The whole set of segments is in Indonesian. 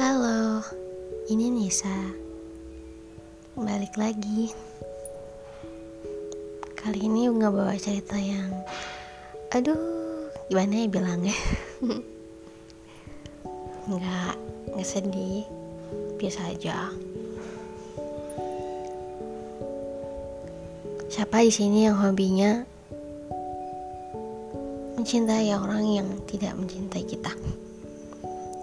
Halo, ini Nisa. Balik lagi. Kali ini nggak bawa cerita yang, aduh, gimana ya bilangnya? nggak, nggak sedih, biasa aja. Siapa di sini yang hobinya mencintai orang yang tidak mencintai kita?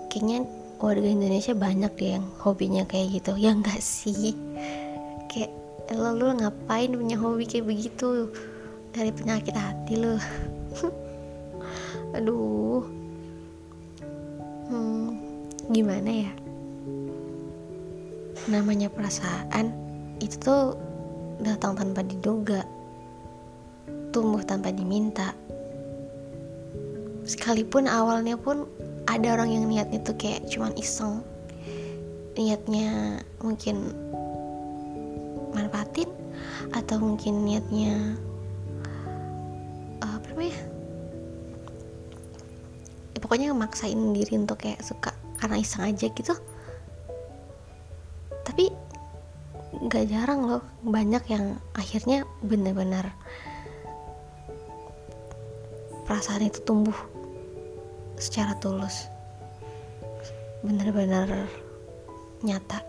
Kayaknya warga Indonesia banyak deh yang hobinya kayak gitu. Ya enggak sih? Kayak lo lu ngapain punya hobi kayak begitu? Dari penyakit hati lo. Aduh. Hmm, gimana ya? Namanya perasaan itu tuh datang tanpa diduga. Tumbuh tanpa diminta. Sekalipun awalnya pun ada orang yang niatnya tuh kayak cuman iseng. Niatnya mungkin manfaatin atau mungkin niatnya uh, apa namanya? Ya, pokoknya maksain diri untuk kayak suka karena iseng aja gitu. Tapi nggak jarang loh banyak yang akhirnya benar-benar perasaan itu tumbuh secara tulus. Benar-benar nyata.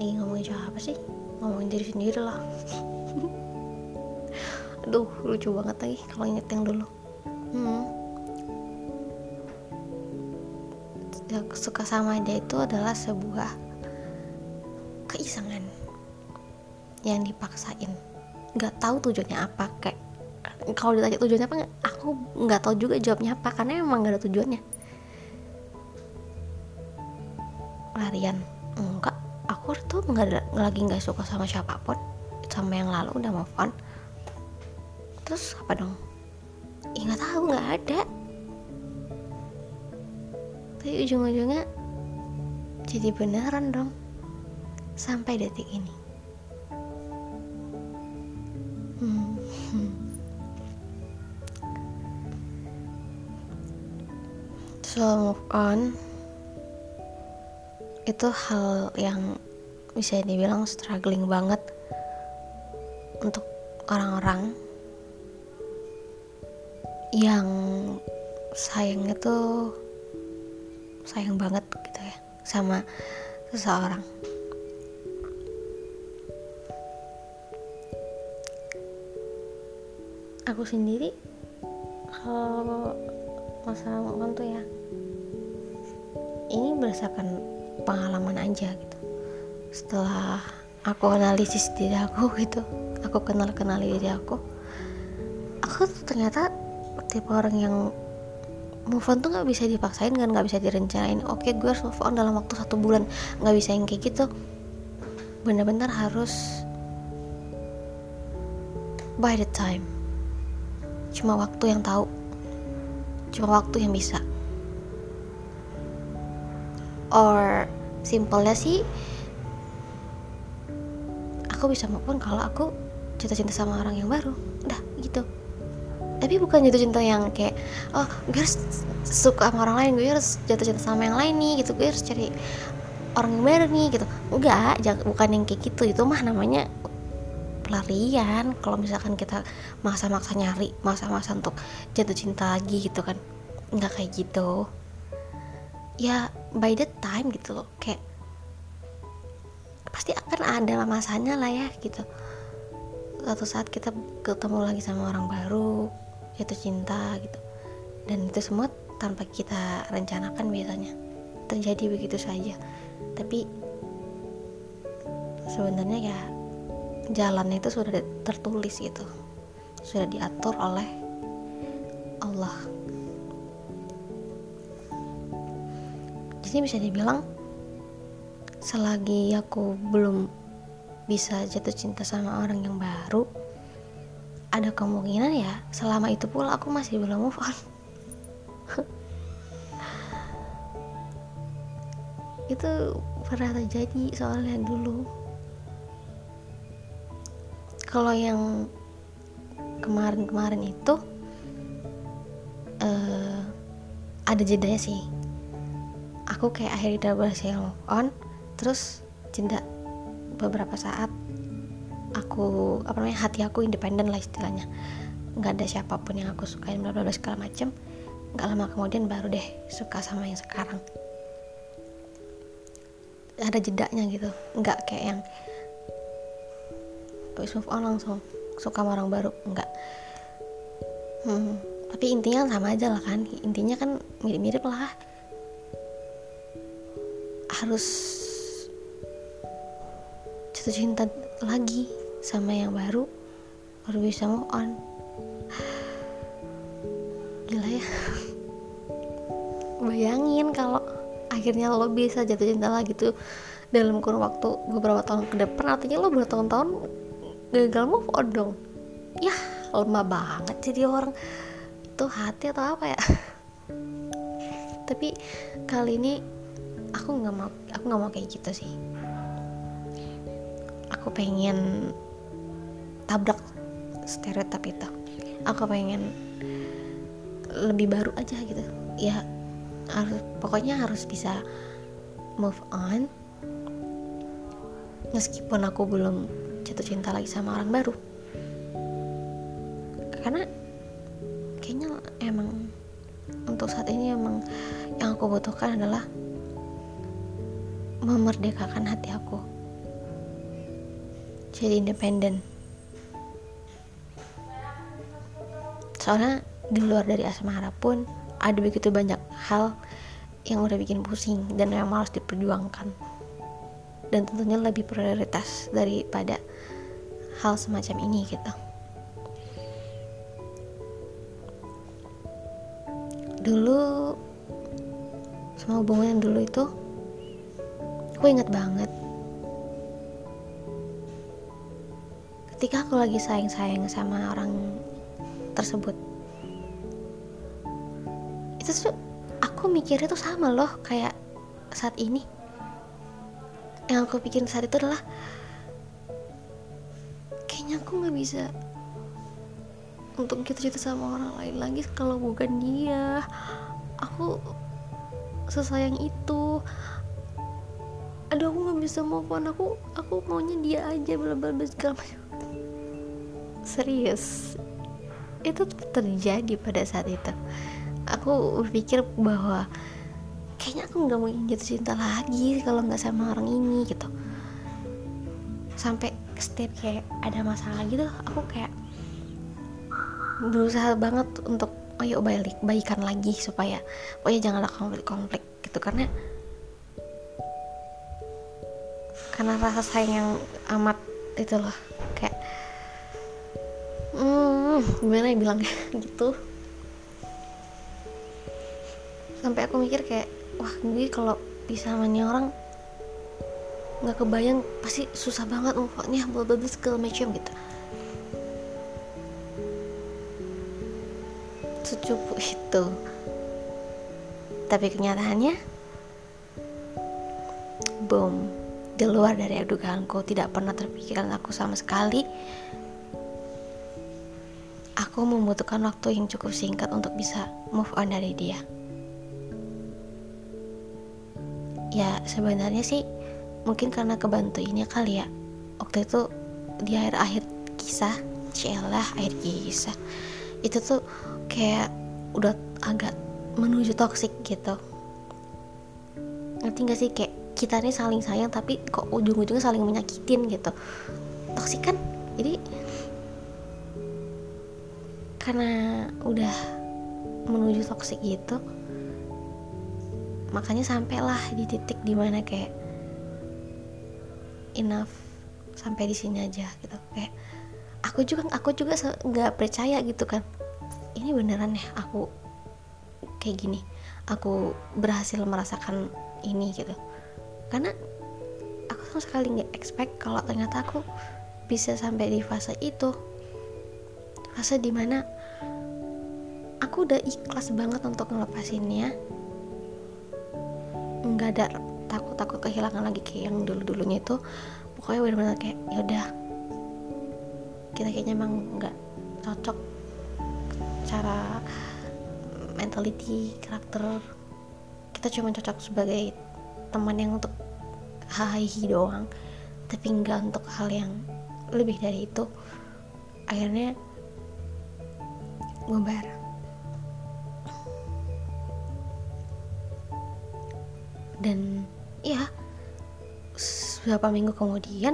Ini ngomongin siapa sih? Ngomongin diri sendiri lah. Aduh lucu banget lagi kalau inget yang dulu. Hmm. suka sama dia itu adalah sebuah keisengan yang dipaksain. Nggak tahu tujuannya apa kayak kalau ditanya tujuannya apa aku nggak tahu juga jawabnya apa karena emang nggak ada tujuannya. Larian? Enggak. Aku tuh nggak lagi nggak suka sama siapa pun. Sama yang lalu udah move on. Terus apa dong? Ya nggak tahu nggak ada. Tapi ujung-ujungnya jadi beneran dong. Sampai detik ini slow move on itu hal yang bisa dibilang struggling banget untuk orang-orang yang sayangnya tuh sayang banget gitu ya sama seseorang. Aku sendiri kalau masalah move tuh ya ini berdasarkan pengalaman aja gitu. Setelah aku analisis diri aku gitu aku kenal kenal diri aku aku tuh ternyata tipe orang yang move on tuh nggak bisa dipaksain kan nggak bisa direncanain. Oke gue harus move on dalam waktu satu bulan. Nggak bisa yang kayak gitu. Bener-bener harus by the time. Cuma waktu yang tahu. Cuma waktu yang bisa or simpelnya sih aku bisa move kalau aku jatuh cinta sama orang yang baru. Udah gitu. Tapi bukan jatuh cinta yang kayak oh gue harus suka sama orang lain gue harus jatuh cinta sama yang lain nih gitu. Gue harus cari orang yang baru nih gitu. Enggak bukan yang kayak gitu. Itu mah namanya pelarian. Kalau misalkan kita maksa-maksa nyari maksa-maksa untuk jatuh cinta lagi gitu kan nggak kayak gitu. Ya by the time gitu loh. Kayak pasti akan ada masanya lah ya gitu. Suatu saat kita ketemu lagi sama orang baru jatuh cinta gitu. Dan itu semua tanpa kita rencanakan biasanya. Terjadi begitu saja. Tapi sebenarnya ya jalannya itu sudah tertulis gitu. Sudah diatur oleh Allah jadi bisa dibilang selagi aku belum bisa jatuh cinta sama orang yang baru ada kemungkinan ya selama itu pula aku masih belum move on. Itu pernah terjadi soalnya dulu. Kalau yang kemarin-kemarin itu uh, ada jedanya sih aku kayak akhirnya udah berhasil move on terus jeda beberapa saat aku apa namanya hati aku independen lah istilahnya. Nggak ada siapa pun yang aku sukain bla bla bla segala macem. Nggak lama kemudian baru deh suka sama yang sekarang. Ada jedanya gitu. Nggak kayak yang habis move on langsung suka sama orang baru nggak. Hmm, tapi intinya sama aja lah kan. Intinya kan mirip-mirip lah harus jatuh cinta lagi sama yang baru baru bisa move on. Gila ya. Bayangin kalau akhirnya lo bisa jatuh cinta lagi tuh dalam kurun waktu beberapa tahun ke depan artinya lo bertahun-tahun gagal move on dong. Ya lemah banget jadi orang. Tuh hati atau apa ya? Tapi kali ini aku nggak mau aku nggak mau kayak gitu sih. Aku pengen tabrak stereotip itu. Aku pengen lebih baru aja gitu. Ya harus pokoknya harus bisa move on. Meskipun aku belum jatuh cinta lagi sama orang baru. Karena kayaknya emang untuk saat ini emang yang aku butuhkan adalah memerdekakan hati aku. Jadi independen. Soalnya di luar dari asmara pun ada begitu banyak hal yang udah bikin pusing dan yang harus diperjuangkan. Dan tentunya lebih prioritas daripada hal semacam ini gitu. Dulu sama hubungan yang dulu itu aku inget banget. Ketika aku lagi sayang-sayang sama orang tersebut. Itu tuh aku mikirnya tuh sama loh kayak saat ini. Yang aku pikirin saat itu adalah kayaknya aku nggak bisa untuk gitu-gitu sama orang lain lagi kalau bukan dia. Aku sesayang itu aduh aku nggak bisa move on. Aku aku maunya dia aja bla bla bla segala macam. Serius? Itu terjadi pada saat itu. Aku berpikir bahwa kayaknya aku nggak mungkin jatuh cinta lagi kalau nggak sama orang ini gitu. Sampai step kayak ada masalah gitu aku kayak berusaha banget untuk oh balik baikan lagi supaya pokoknya jangan ada konflik-konflik gitu. Karena karena rasa sayang yang amat itu loh. Kayak hmm, gimana ya bilangnya? Gitu. Sampai aku mikir kayak wah gue kalau bisa sama orang nggak kebayang pasti susah banget move on-nya segala macam gitu. Secupu itu. Tapi kenyataannya boom di luar dari dugaanku tidak pernah terpikirkan aku sama sekali. Aku membutuhkan waktu yang cukup singkat untuk bisa move on dari dia. Ya sebenarnya sih mungkin karena kebantu ini kali ya. Waktu itu di akhir-akhir kisah celah akhir kisah itu tuh kayak udah agak menuju toxic gitu. Ngerti gak sih? Kayak kita ini saling sayang tapi kok ujung-ujungnya saling menyakitin gitu. Toxic kan? Jadi karena udah menuju toxic gitu makanya sampailah di titik di mana kayak enough sampai di sini aja gitu. Kayak aku juga aku juga nggak percaya gitu kan. Ini beneran ya aku kayak gini aku berhasil merasakan ini gitu karena aku sama sekali nggak expect kalau ternyata aku bisa sampai di fase itu. Fase di mana aku udah ikhlas banget untuk ngelepasinnya. Nggak ada takut-takut kehilangan lagi kayak yang dulu-dulunya itu. Pokoknya benar-benar kayak yaudah kita kayaknya emang nggak cocok cara mentality karakter. Kita kita cuma cocok sebagai teman yang untuk hahihi doang. Tapi enggak untuk hal yang lebih dari itu. Akhirnya ngobar dan ya beberapa minggu kemudian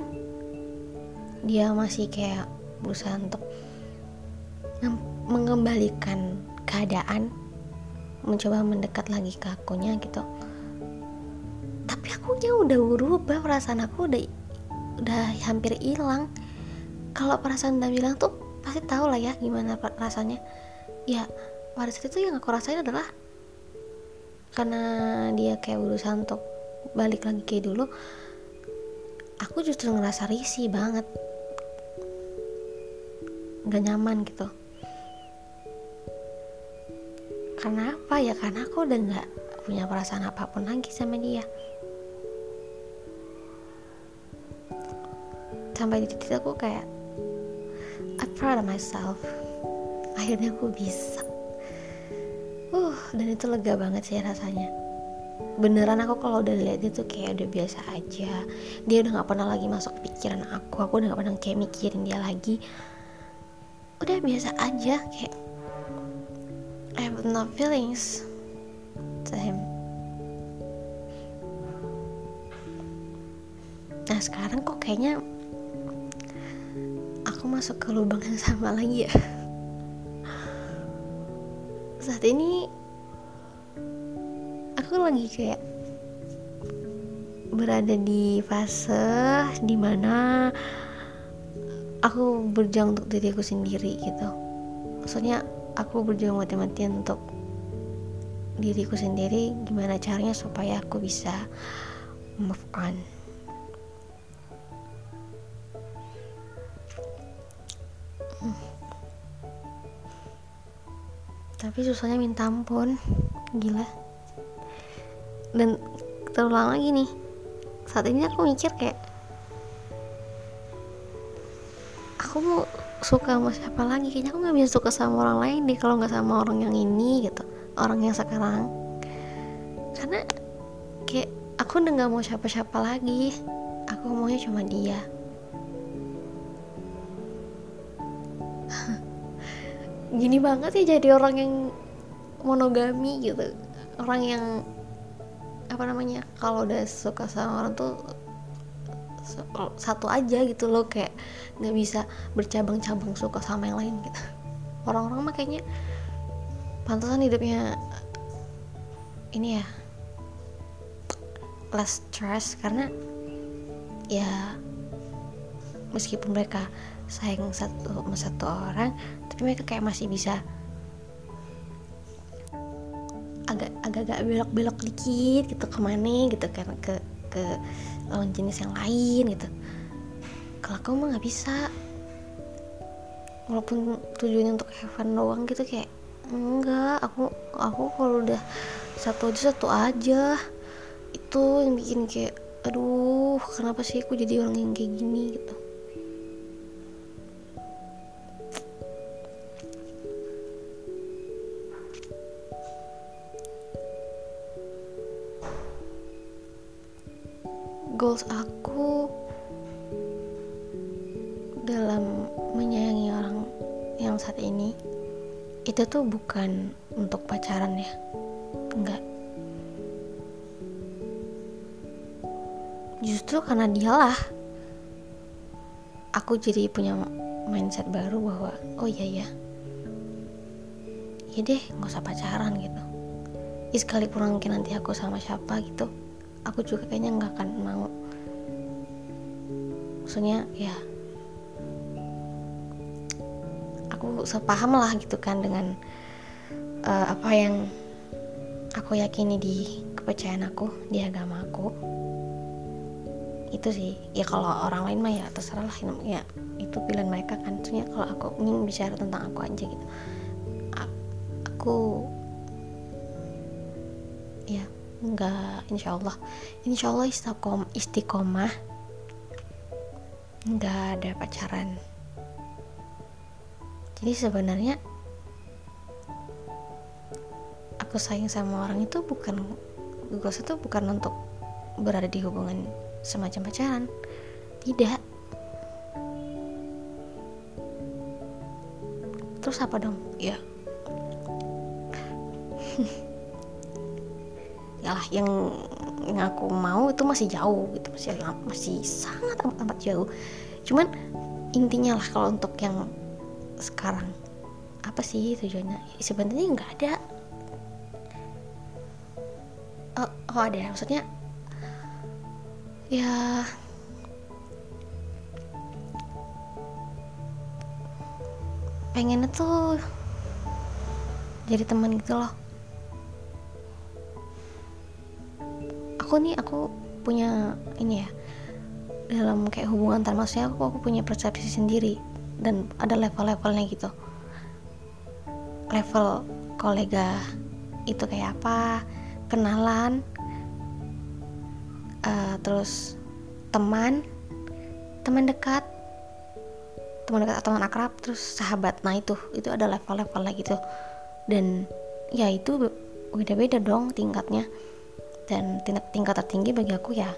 dia masih kayak berusaha untuk mengembalikan keadaan mencoba mendekat lagi ke akunya gitu akunya udah berubah perasaan aku udah udah hampir hilang. Kalau perasaan udah bilang tuh pasti tahu lah ya gimana rasanya. Ya pada saat itu yang aku rasain adalah karena dia kayak berusaha untuk balik lagi kayak dulu aku justru ngerasa risih banget. Gak nyaman gitu. Karena apa ya? Karena aku udah gak punya perasaan apa pun lagi sama dia sampai di titik aku kayak I proud of myself. Akhirnya aku bisa. Uh dan itu lega banget sih rasanya. Beneran aku kalau udah lihat dia tuh kayak udah biasa aja. Dia udah nggak pernah lagi masuk pikiran aku. Aku udah nggak pernah kayak mikirin dia lagi. Udah biasa aja kayak I have no feelings to him. Nah sekarang kok kayaknya aku masuk ke lubang yang sama lagi ya. Saat ini aku lagi kayak berada di fase di mana aku berjuang untuk diriku sendiri gitu. Maksudnya aku berjuang mati-matian untuk diriku sendiri gimana caranya supaya aku bisa move on tapi susahnya minta ampun. Gila. Dan terulang lagi nih. Saat ini aku mikir kayak aku mau suka sama siapa lagi? Kayaknya aku nggak bisa suka sama orang lain deh kalau nggak sama orang yang ini gitu. Orang yang sekarang. Karena kayak aku udah nggak mau siapa-siapa lagi. Aku maunya cuma dia gini banget sih jadi orang yang monogami gitu. Orang yang apa namanya kalau udah suka sama orang tuh satu aja gitu loh kayak nggak bisa bercabang-cabang suka sama yang lain gitu. Orang-orang mah kayaknya pantasan hidupnya ini ya less stress karena ya meskipun mereka sayang satu sama satu orang mereka kayak masih bisa agak agak belok-belok dikit gitu ke mana gitu karena ke ke lawan jenis yang lain gitu. Kalau aku mah nggak bisa. Walaupun tujuannya untuk heaven doang gitu kayak enggak. Aku aku kalau udah satu aja satu aja. Itu yang bikin kayak aduh kenapa sih aku jadi orang yang kayak gini? gitu goals aku dalam menyayangi orang yang saat ini itu tuh bukan untuk pacaran ya enggak. Justru karena dialah aku jadi punya mindset baru bahwa oh iya ya ya deh nggak usah pacaran gitu. Ya sekalipun mungkin nanti aku sama siapa gitu aku juga kayaknya nggak akan mau maksudnya ya aku sepaham lah gitu kan dengan uh, apa yang aku yakini di kepercayaan aku di agama aku. Itu sih ya kalau orang lain mah ya terserah lah ya itu pilihan mereka kan. Maksudnya kalau aku ingin bicara tentang aku aja gitu. Aku ya enggak insya Allah. Insya Allah istiqom, istiqomah nggak ada pacaran. Jadi sebenarnya aku sayang sama orang itu bukan ghosting tuh bukan untuk berada di hubungan semacam pacaran. Tidak. Terus apa dong? Ya. Ya lah yang yang aku mau itu masih jauh gitu masih masih sangat amat, amat jauh. Cuman intinya lah kalau untuk yang sekarang apa sih tujuannya? Sebenarnya nggak ada. Oh, oh ada. Maksudnya ya pengennya tuh jadi teman gitu loh aku nih aku punya ini ya dalam kayak hubungan antar maksudnya aku, aku punya persepsi sendiri dan ada level-levelnya gitu. Level kolega itu kayak apa kenalan uh, terus teman teman dekat teman dekat atau teman akrab terus sahabat. Nah itu itu ada level-levelnya gitu. Dan ya itu beda-beda dong tingkatnya dan tingkat tertinggi bagi aku ya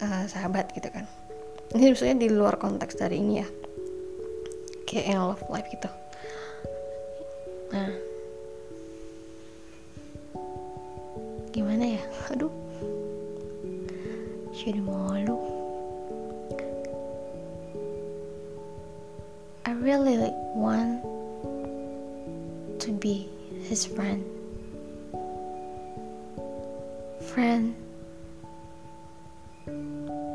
uh, sahabat gitu kan. Ini maksudnya di luar konteks dari ini ya. Kayak yang love life gitu. Nah gimana ya? Aduh. Jadi malu. I really want to be his friend friend.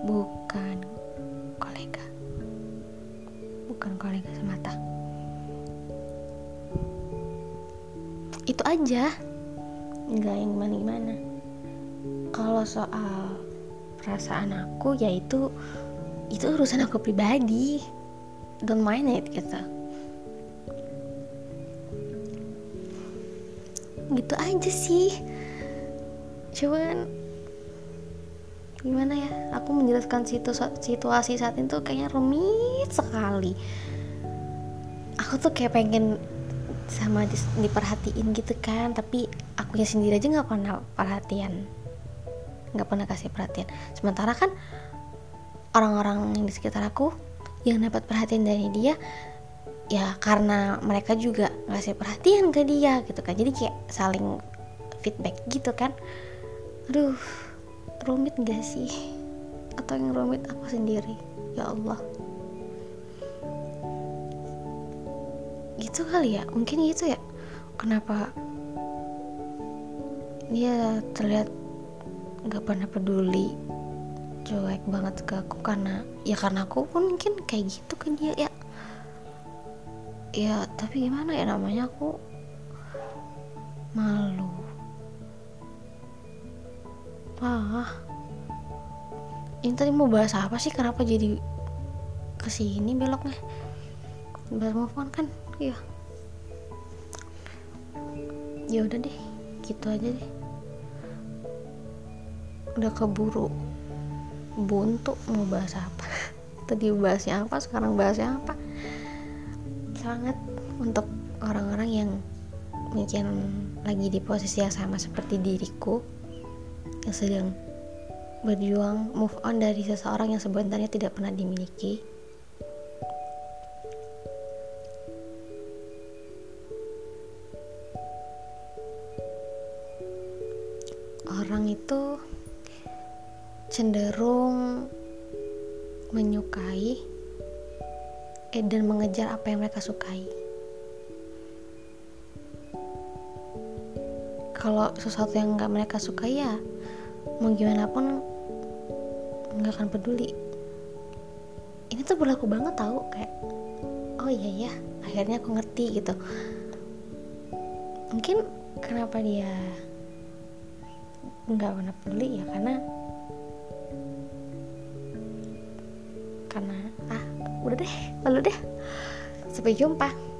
Bukan kolega. Bukan kolega semata. Itu aja. Nggak yang gimana gimana kalau soal perasaan aku yaitu itu urusan aku pribadi. Don't mind it gitu. Gitu aja sih cuman gimana ya aku menjelaskan situ situasi saat itu kayaknya rumit sekali. Aku tuh kayak pengen sama di, diperhatiin gitu kan tapi akunya sendiri aja nggak pernah perhatian. Nggak pernah kasih perhatian. Sementara kan orang-orang yang di sekitar aku yang dapat perhatian dari dia ya karena mereka juga ngasih perhatian ke dia gitu kan. Jadi kayak saling feedback gitu kan aduh rumit gak sih? Atau yang rumit aku sendiri? Ya Allah. Gitu kali ya mungkin gitu ya. Kenapa dia terlihat nggak pernah peduli cuek banget ke aku? Karena ya karena aku pun mungkin kayak gitu kan dia ya. Ya tapi gimana ya namanya? Aku malu mau bahas apa sih? Kenapa jadi ke sini beloknya? Bahas move on kan? Iya. Ya udah deh gitu aja deh. Udah keburu buntu mau bahas apa. Tadi bahasnya apa sekarang bahasnya apa? Sangat untuk orang-orang yang mungkin lagi di posisi yang sama seperti diriku yang sedang berjuang move on dari seseorang yang sebenarnya tidak pernah dimiliki. Orang itu cenderung menyukai eh, dan mengejar apa yang mereka sukai. Kalau sesuatu yang nggak mereka sukai ya mau gimana pun nggak akan peduli. Ini tuh berlaku banget tau kayak oh iya ya akhirnya aku ngerti gitu. Mungkin kenapa dia nggak pernah peduli ya karena karena ah udah deh lalu deh. Sampai jumpa